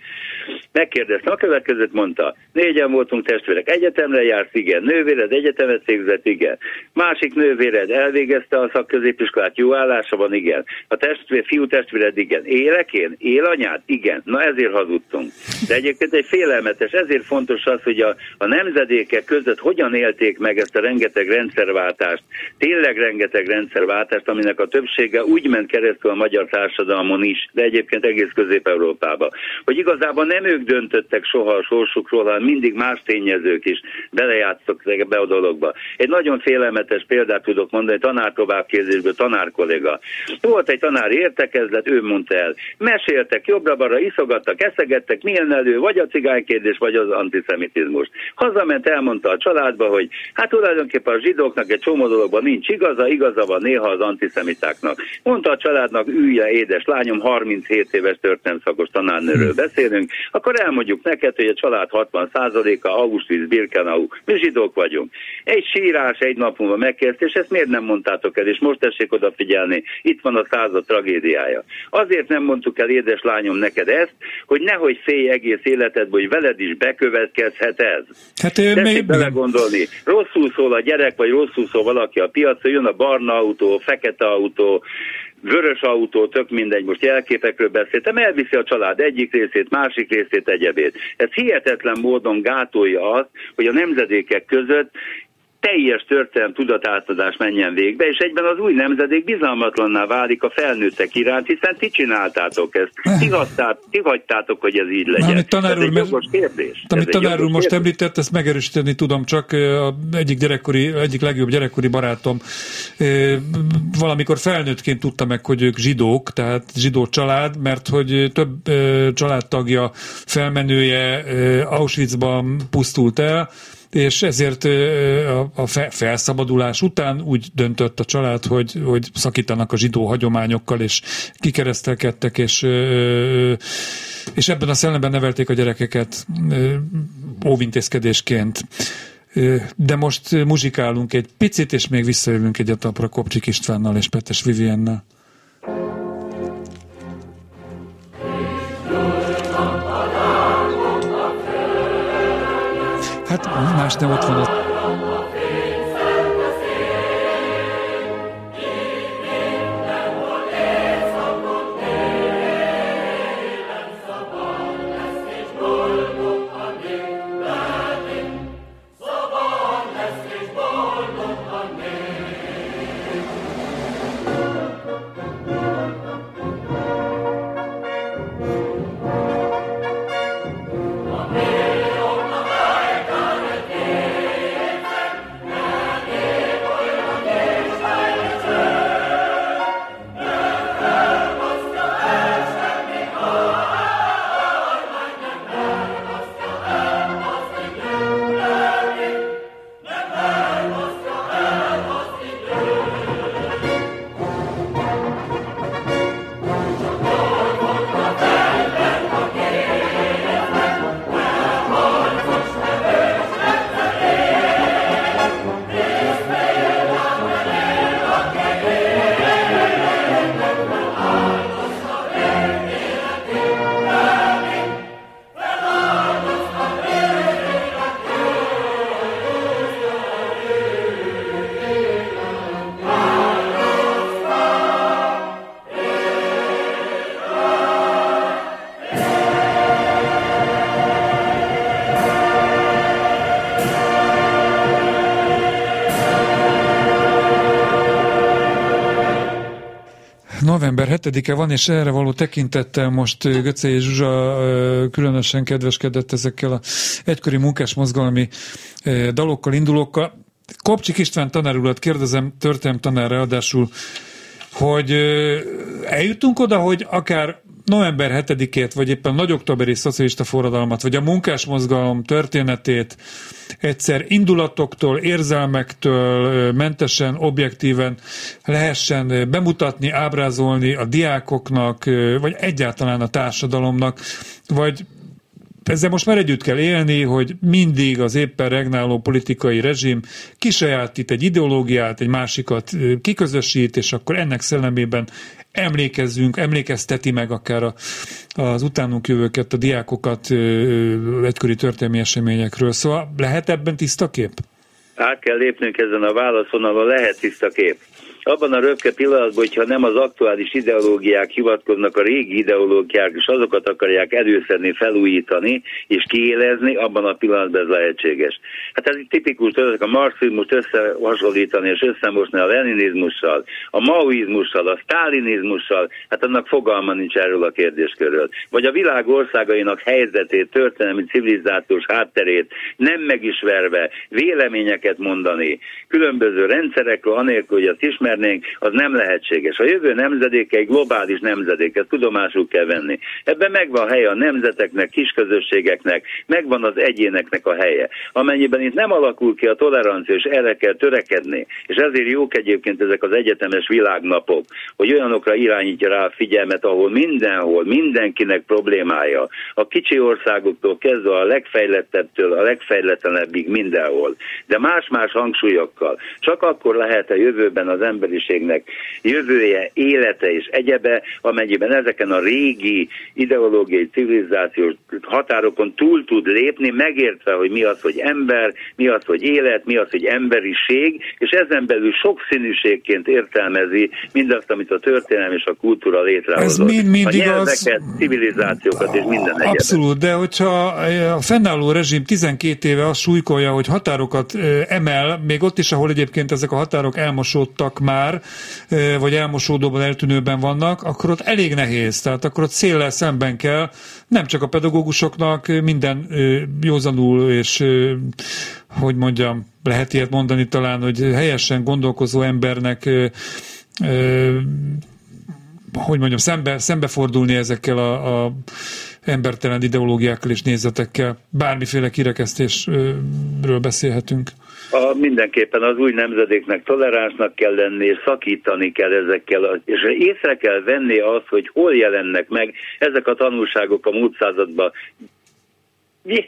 Megkérdeztem, a következőt mondta, négyen voltunk testvérek, egyetemre jársz, igen, nővéred egyetemet végzett, igen. Másik nővéred elvégezte a szakközépiskolát, jó állása van, igen. A testvér, fiú testvéred, igen. Élek én? Él anyád? Igen. Na ezért hazudtunk. De egyébként egy félelmetes, ezért fontos az, hogy a, a nemzedékek között hogyan élték meg ezt a rengeteg rendszerváltást, tényleg rengeteg rendszerváltást, aminek a többsége úgy ment keresztül a magyar társadalmon is, de egyébként egész Közép-Európába, hogy igazából nem ők döntöttek soha a sorsukról, hanem mindig más tényezők is belejátszottak be a dologba. Egy nagyon félelmetes példát tudok mondani, tanár továbbképzésből, tanár kolléga. Volt egy tanári értekezlet, ő mondta el. Meséltek jobbra-balra, iszogattak, eszegettek, milyen elő, vagy a cigánykérdés, vagy az antiszemitizmus. Hazament, elmondta a családba, hogy hát tulajdonképpen a zsidóknak egy csomó dologban nincs igaza, igaza van néha az antiszemitáknak. Mondta a családnak, ülje édes lányom, 37 éves történelmszakos tanárnőről beszélünk, akkor elmondjuk neked, hogy a család 60%-a Auschwitz, Birkenau, mi zsidók vagyunk. Egy sírás egy nap múlva megkezdte, és ezt miért nem mondtátok el, és most tessék odafigyelni, itt van a század tragédiája. Azért nem mondtuk el, édes lányom, neked ezt, hogy nehogy félj egész életedből, hogy veled is bekövetkezhet ez. Hát ő még... belegondolni. Rosszul szól a gyerek, vagy rosszul szól valaki a piacon, jön a barna autó, fekete autó, vörös autó, tök mindegy, most jelképekről beszéltem, elviszi a család egyik részét, másik részét, egyebét. Ez hihetetlen módon gátolja azt, hogy a nemzedékek között teljes történelem tudatátadás menjen végbe, és egyben az új nemzedék bizalmatlanná válik a felnőttek iránt, hiszen ti csináltátok ezt. Ti, hagytát, ti hagytátok, hogy ez így legyen. Amit tanár úr, ez egy jogos kérdés. Amit tanár úr most kérdés. említett, ezt megerősíteni tudom, csak egyik gyerekkori, egyik legjobb gyerekkori barátom valamikor felnőttként tudta meg, hogy ők zsidók, tehát zsidó család, mert hogy több családtagja felmenője Auschwitzban pusztult el, és ezért a felszabadulás után úgy döntött a család, hogy, hogy szakítanak a zsidó hagyományokkal, és kikeresztelkedtek, és, és ebben a szellemben nevelték a gyerekeket óvintézkedésként. De most muzsikálunk egy picit, és még visszajövünk egy etapra Kopcsik Istvánnal és Petes Viviennel. Hát más nem ott van a 7-e van, és erre való tekintettel most Göcé és Zsuzsa különösen kedveskedett ezekkel a egykori munkás mozgalmi dalokkal, indulókkal. Kopcsik István tanár urat kérdezem, történelem tanár ráadásul, hogy eljutunk oda, hogy akár november 7-ét, vagy éppen nagy októberi szocialista forradalmat, vagy a munkásmozgalom történetét egyszer indulatoktól, érzelmektől mentesen, objektíven lehessen bemutatni, ábrázolni a diákoknak, vagy egyáltalán a társadalomnak, vagy ezzel most már együtt kell élni, hogy mindig az éppen regnáló politikai rezsim kisajátít egy ideológiát, egy másikat kiközösít, és akkor ennek szellemében emlékezzünk, emlékezteti meg akár a, az utánunk jövőket, a diákokat egykori történelmi eseményekről. Szóval lehet ebben tiszta kép? Át kell lépnünk ezen a válaszvonalon, lehet tiszta kép abban a röpke pillanatban, hogyha nem az aktuális ideológiák hivatkoznak a régi ideológiák, és azokat akarják előszedni, felújítani és kiélezni, abban a pillanatban ez lehetséges. Hát ez egy tipikus, ezek a marxizmust összehasonlítani és összemosni a leninizmussal, a maoizmussal, a sztálinizmussal, hát annak fogalma nincs erről a kérdéskörről. Vagy a világ országainak helyzetét, történelmi civilizációs hátterét nem megismerve véleményeket mondani különböző rendszerekről, anélkül, hogy azt ismer ismernénk, az nem lehetséges. A jövő nemzedéke egy globális nemzedék, ezt tudomásul kell venni. Ebben megvan a helye a nemzeteknek, kisközösségeknek, megvan az egyéneknek a helye. Amennyiben itt nem alakul ki a tolerancia, és erre kell törekedni, és ezért jók egyébként ezek az egyetemes világnapok, hogy olyanokra irányítja rá a figyelmet, ahol mindenhol, mindenkinek problémája. A kicsi országoktól kezdve a legfejlettebbtől a legfejletlenebbig mindenhol. De más-más hangsúlyokkal. Csak akkor lehet a jövőben az ember emberiségnek jövője, élete és egyebe, amennyiben ezeken a régi ideológiai civilizációs határokon túl tud lépni, megértve, hogy mi az, hogy ember, mi az, hogy élet, mi az, hogy emberiség, és ezen belül sokszínűségként értelmezi mindazt, amit a történelem és a kultúra létrehozott. Ez mind, mind a nyelveket, igaz... civilizációkat és minden egyebet. Abszolút, de hogyha a fennálló rezsim 12 éve azt súlykolja, hogy határokat emel, még ott is, ahol egyébként ezek a határok elmosódtak már, vagy elmosódóban, eltűnőben vannak, akkor ott elég nehéz. Tehát akkor ott széllel szemben kell, nem csak a pedagógusoknak, minden józanul és hogy mondjam, lehet ilyet mondani talán, hogy helyesen gondolkozó embernek hogy mondjam, szembe, szembefordulni ezekkel a, a embertelen ideológiákkal és nézetekkel. Bármiféle kirekesztésről beszélhetünk. A, mindenképpen az új nemzedéknek toleránsnak kell lenni, és szakítani kell ezekkel, és észre kell venni azt, hogy hol jelennek meg ezek a tanulságok a múlt században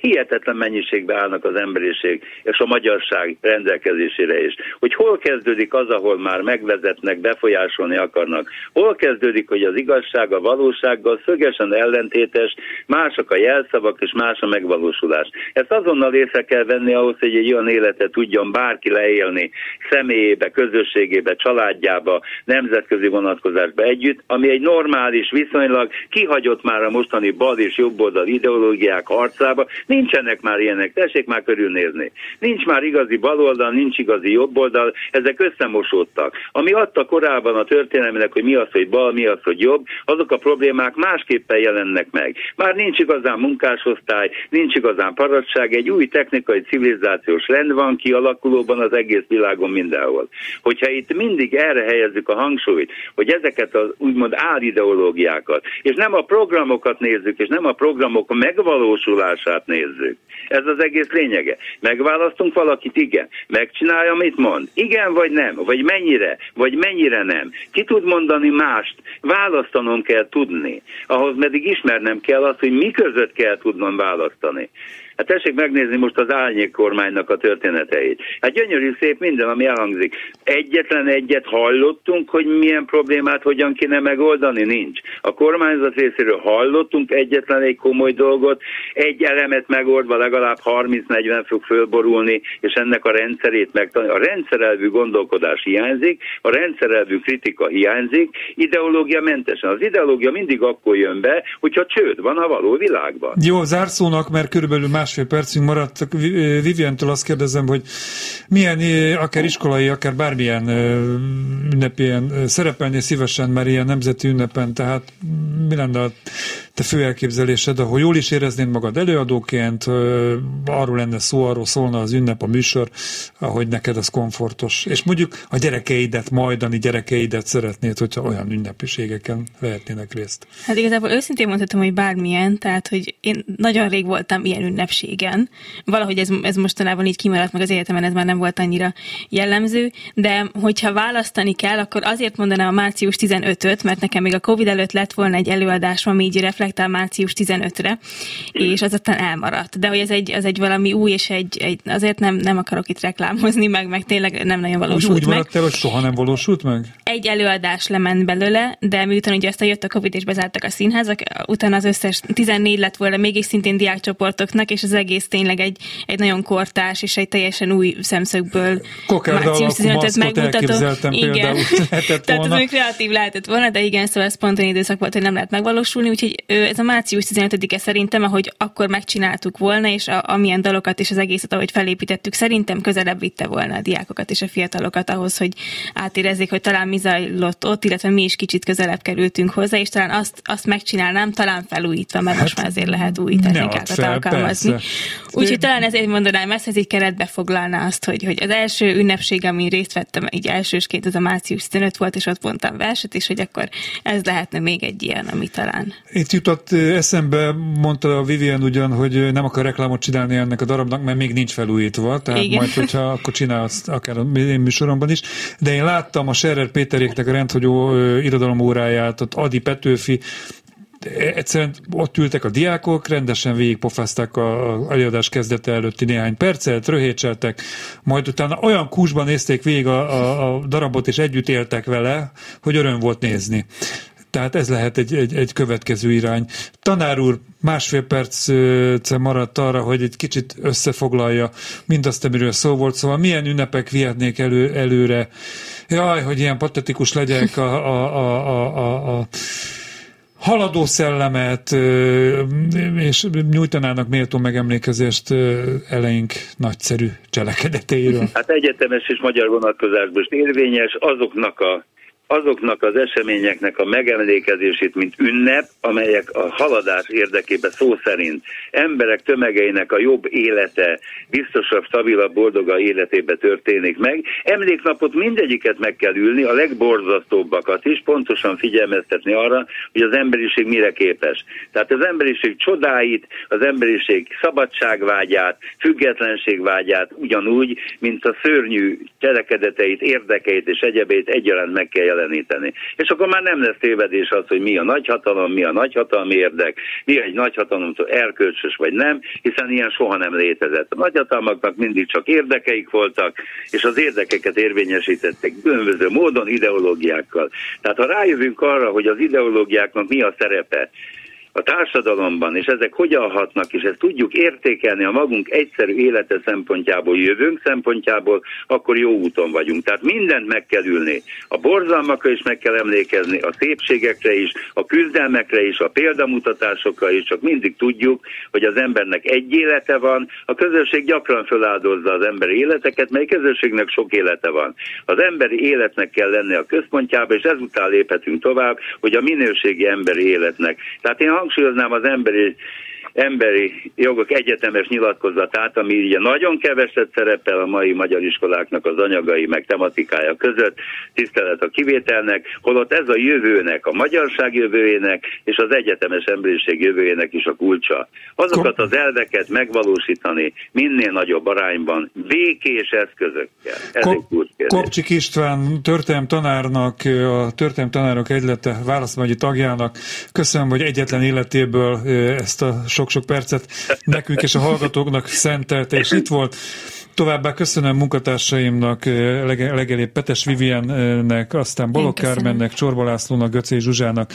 hihetetlen mennyiségbe állnak az emberiség és a magyarság rendelkezésére is. Hogy hol kezdődik az, ahol már megvezetnek, befolyásolni akarnak. Hol kezdődik, hogy az igazság a valósággal szögesen ellentétes, mások a jelszavak és más a megvalósulás. Ezt azonnal észre kell venni ahhoz, hogy egy olyan életet tudjon bárki leélni személyébe, közösségébe, családjába, nemzetközi vonatkozásba együtt, ami egy normális, viszonylag kihagyott már a mostani bal és jobboldal ideológiák arcába, Nincsenek már ilyenek, tessék már körülnézni. Nincs már igazi baloldal, nincs igazi jobboldal, ezek összemosódtak. Ami adta korábban a történelmének, hogy mi az, hogy bal, mi az, hogy jobb, azok a problémák másképpen jelennek meg. Már nincs igazán munkásosztály, nincs igazán paradság, egy új technikai civilizációs rend van kialakulóban az egész világon mindenhol. Hogyha itt mindig erre helyezzük a hangsúlyt, hogy ezeket az úgymond álideológiákat, és nem a programokat nézzük, és nem a programok megvalósulását oldalát nézzük. Ez az egész lényege. Megválasztunk valakit, igen. Megcsinálja, amit mond. Igen vagy nem, vagy mennyire, vagy mennyire nem. Ki tud mondani mást? Választanom kell tudni. Ahhoz meddig ismernem kell azt, hogy mi között kell tudnom választani. Hát tessék megnézni most az árnyék kormánynak a történeteit. Hát gyönyörű szép minden, ami elhangzik. Egyetlen egyet hallottunk, hogy milyen problémát hogyan kéne megoldani? Nincs. A kormányzat részéről hallottunk egyetlen egy komoly dolgot, egy elemet megoldva legalább 30-40 fog fölborulni, és ennek a rendszerét megtanulni. A rendszerelvű gondolkodás hiányzik, a rendszerelvű kritika hiányzik, ideológia mentesen. Az ideológia mindig akkor jön be, hogyha csőd van a való világban. Jó, zárszónak, mert körülbelül más másfél percünk maradt. Vivientől azt kérdezem, hogy milyen, akár iskolai, akár bármilyen ünnepén szerepelni szívesen már ilyen nemzeti ünnepen, tehát mi lenne a te fő elképzelésed, ahol jól is éreznéd magad előadóként, arról lenne szó, arról szólna az ünnep, a műsor, ahogy neked az komfortos. És mondjuk a gyerekeidet, majdani gyerekeidet szeretnéd, hogyha olyan ünnepiségeken vehetnének részt. Hát igazából őszintén mondhatom, hogy bármilyen, tehát hogy én nagyon rég voltam ilyen ünnepségen. Valahogy ez, ez mostanában így kimaradt meg az életemen, ez már nem volt annyira jellemző, de hogyha választani kell, akkor azért mondanám a március 15-öt, mert nekem még a Covid előtt lett volna egy előadás, ami így reflektál március 15-re, és az aztán elmaradt. De hogy ez egy, az egy valami új, és egy, egy azért nem, nem akarok itt reklámozni, meg, meg tényleg nem nagyon valósult úgy, úgy maradt el, hogy soha nem valósult meg? Egy előadás lement belőle, de miután ugye aztán jött a Covid és bezártak a színházak, utána az összes 14 lett volna mégis szintén diákcsoportoknak, és az egész tényleg egy, egy nagyon kortás és egy teljesen új szemszögből március 15-öt megmutató. Igen. Tehát ez még kreatív lehetett volna, de igen, szóval ez spontán időszak volt, hogy nem lehet megvalósulni, úgyhogy ez a március 15-e szerintem, ahogy akkor megcsináltuk volna, és a, amilyen dalokat és az egészet, ahogy felépítettük, szerintem közelebb vitte volna a diákokat és a fiatalokat ahhoz, hogy átérezzék, hogy talán mi zajlott ott, illetve mi is kicsit közelebb kerültünk hozzá, és talán azt, azt megcsinálnám, talán felújítva, mert hát, most már azért lehet új technikákat fel, alkalmazni. Úgyhogy talán ezért mondanám ezt, ez így keretbe foglalná azt, hogy, hogy az első ünnepség, amin részt vettem, így elsősként, ez a március 15 volt, és ott mondtam verset, és hogy akkor ez lehetne még egy ilyen, ami talán. Itt jutott eszembe, mondta a Vivian ugyan, hogy nem akar reklámot csinálni ennek a darabnak, mert még nincs felújítva, tehát Igen. majd, hogyha akkor csinálsz akár a én műsoromban is. De én láttam a Scherer Péteréknek a rendhagyó irodalomóráját, ott Adi Petőfi, egyszerűen ott ültek a diákok, rendesen végigpofázták a, a előadás kezdete előtti néhány percet, röhécseltek, majd utána olyan kúsban nézték végig a, a, a darabot, és együtt éltek vele, hogy öröm volt nézni. Tehát ez lehet egy, egy, egy következő irány. Tanár úr másfél perc maradt arra, hogy egy kicsit összefoglalja mindazt, amiről szó volt. Szóval milyen ünnepek vihetnék elő, előre? Jaj, hogy ilyen patetikus legyek a, a, a, a, a, a haladó szellemet, és nyújtanának méltó megemlékezést eleink nagyszerű cselekedeteiről. Hát egyetemes és magyar vonatkozásban érvényes azoknak a azoknak az eseményeknek a megemlékezését, mint ünnep, amelyek a haladás érdekében szó szerint emberek tömegeinek a jobb élete, biztosabb, stabilabb, boldoga életébe történik meg. Emléknapot mindegyiket meg kell ülni, a legborzasztóbbakat is, pontosan figyelmeztetni arra, hogy az emberiség mire képes. Tehát az emberiség csodáit, az emberiség szabadságvágyát, függetlenségvágyát ugyanúgy, mint a szörnyű cselekedeteit, érdekeit és egyebét egyaránt meg kell jeleníteni. És akkor már nem lesz tévedés az, hogy mi a nagyhatalom, mi a nagyhatalmi érdek, mi egy nagyhatalomtól erkölcsös vagy nem, hiszen ilyen soha nem létezett. A nagyhatalmaknak mindig csak érdekeik voltak, és az érdekeket érvényesítettek különböző módon, ideológiákkal. Tehát ha rájövünk arra, hogy az ideológiáknak mi a szerepe, a társadalomban, és ezek hogyan hatnak, és ezt tudjuk értékelni a magunk egyszerű élete szempontjából, jövőnk szempontjából, akkor jó úton vagyunk. Tehát mindent meg kell ülni. A borzalmakra is meg kell emlékezni, a szépségekre is, a küzdelmekre is, a példamutatásokra is, csak mindig tudjuk, hogy az embernek egy élete van, a közösség gyakran feláldozza az emberi életeket, mely közösségnek sok élete van. Az emberi életnek kell lenni a központjába, és ezután léphetünk tovább, hogy a minőségi emberi életnek. Tehát én hangsúlyoznám az emberi emberi jogok egyetemes nyilatkozatát, ami ugye nagyon keveset szerepel a mai magyar iskoláknak az anyagai meg tematikája között, tisztelet a kivételnek, holott ez a jövőnek, a magyarság jövőjének és az egyetemes emberiség jövőjének is a kulcsa. Azokat az elveket megvalósítani minél nagyobb arányban, békés eszközökkel. Ez Ko- egy Kopcsik István történelem tanárnak, a történelem tanárok egylete választmegyi tagjának köszönöm, hogy egyetlen életéből ezt a sok-sok percet nekünk és a hallgatóknak szentelte, és itt volt. Továbbá köszönöm munkatársaimnak, eh, legelébb Petes Viviennek, aztán Balok Kármennek, Csorba Lászlónak, Göcé Zsuzsának.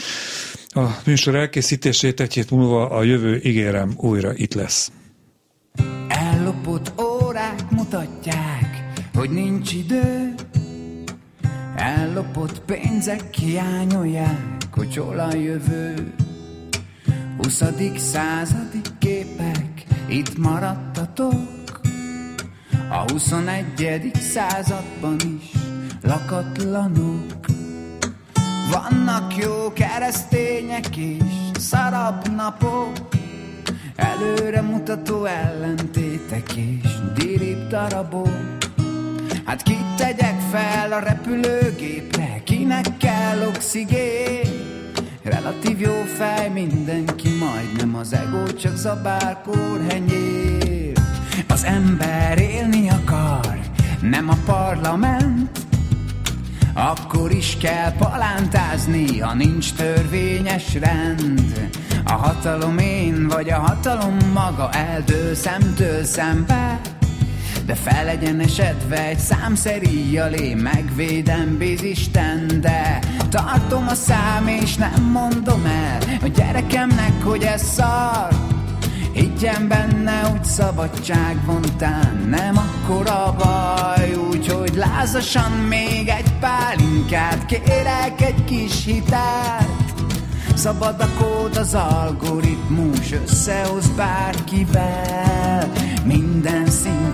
A műsor elkészítését egy hét múlva a jövő ígérem újra itt lesz. Ellopott órák mutatják, hogy nincs idő, Ellopott pénzek hiányolják, hogy hol a jövő. Huszadik századi képek, itt maradtatok A huszonegyedik században is lakatlanok Vannak jó keresztények és szarabb napok, előre mutató ellentétek és dirib darabok. Hát kit tegyek fel a repülőgépre, kinek kell oxigén? Relatív jó fej mindenki, majdnem az ego, csak zabál kórhenyér. Az ember élni akar, nem a parlament, akkor is kell palántázni, ha nincs törvényes rend. A hatalom én, vagy a hatalom maga eldől szemtől szembe. De felegyenesedve egy számszeríjjal én megvédem Isten, de tartom a szám és nem mondom el a gyerekemnek, hogy ez szar. Higgyen benne, úgy szabadság vontán nem akkora baj, úgyhogy lázasan még egy pálinkát kérek egy kis hitelt. Szabad a kód, az algoritmus összehoz bárkivel Minden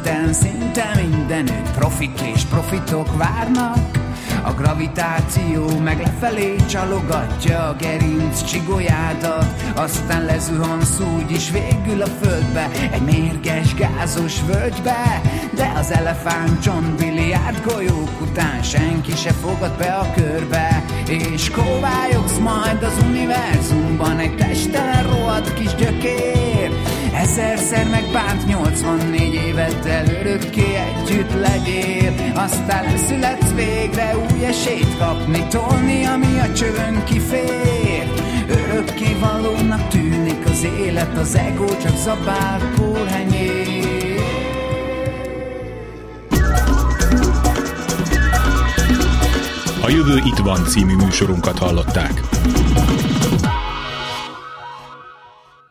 szinten, szinte mindenütt profik és profitok várnak. A gravitáció meg lefelé csalogatja a gerinc csigolyádat Aztán lezuhansz úgy is végül a földbe Egy mérges gázos völgybe. De az elefánt John Billiard golyók után Senki se fogad be a körbe És kóvályogsz majd az univerzumban Egy testelen rohadt kis gyökér Ezerszer megbánt 84 éveddel örökké együtt legyél. Aztán születsz végre új esélyt kapni Tolni, ami a csövön kifér. Örökké valónak tűnik az élet Az ego csak zabál kórhenyér A Jövő itt van című műsorunkat hallották.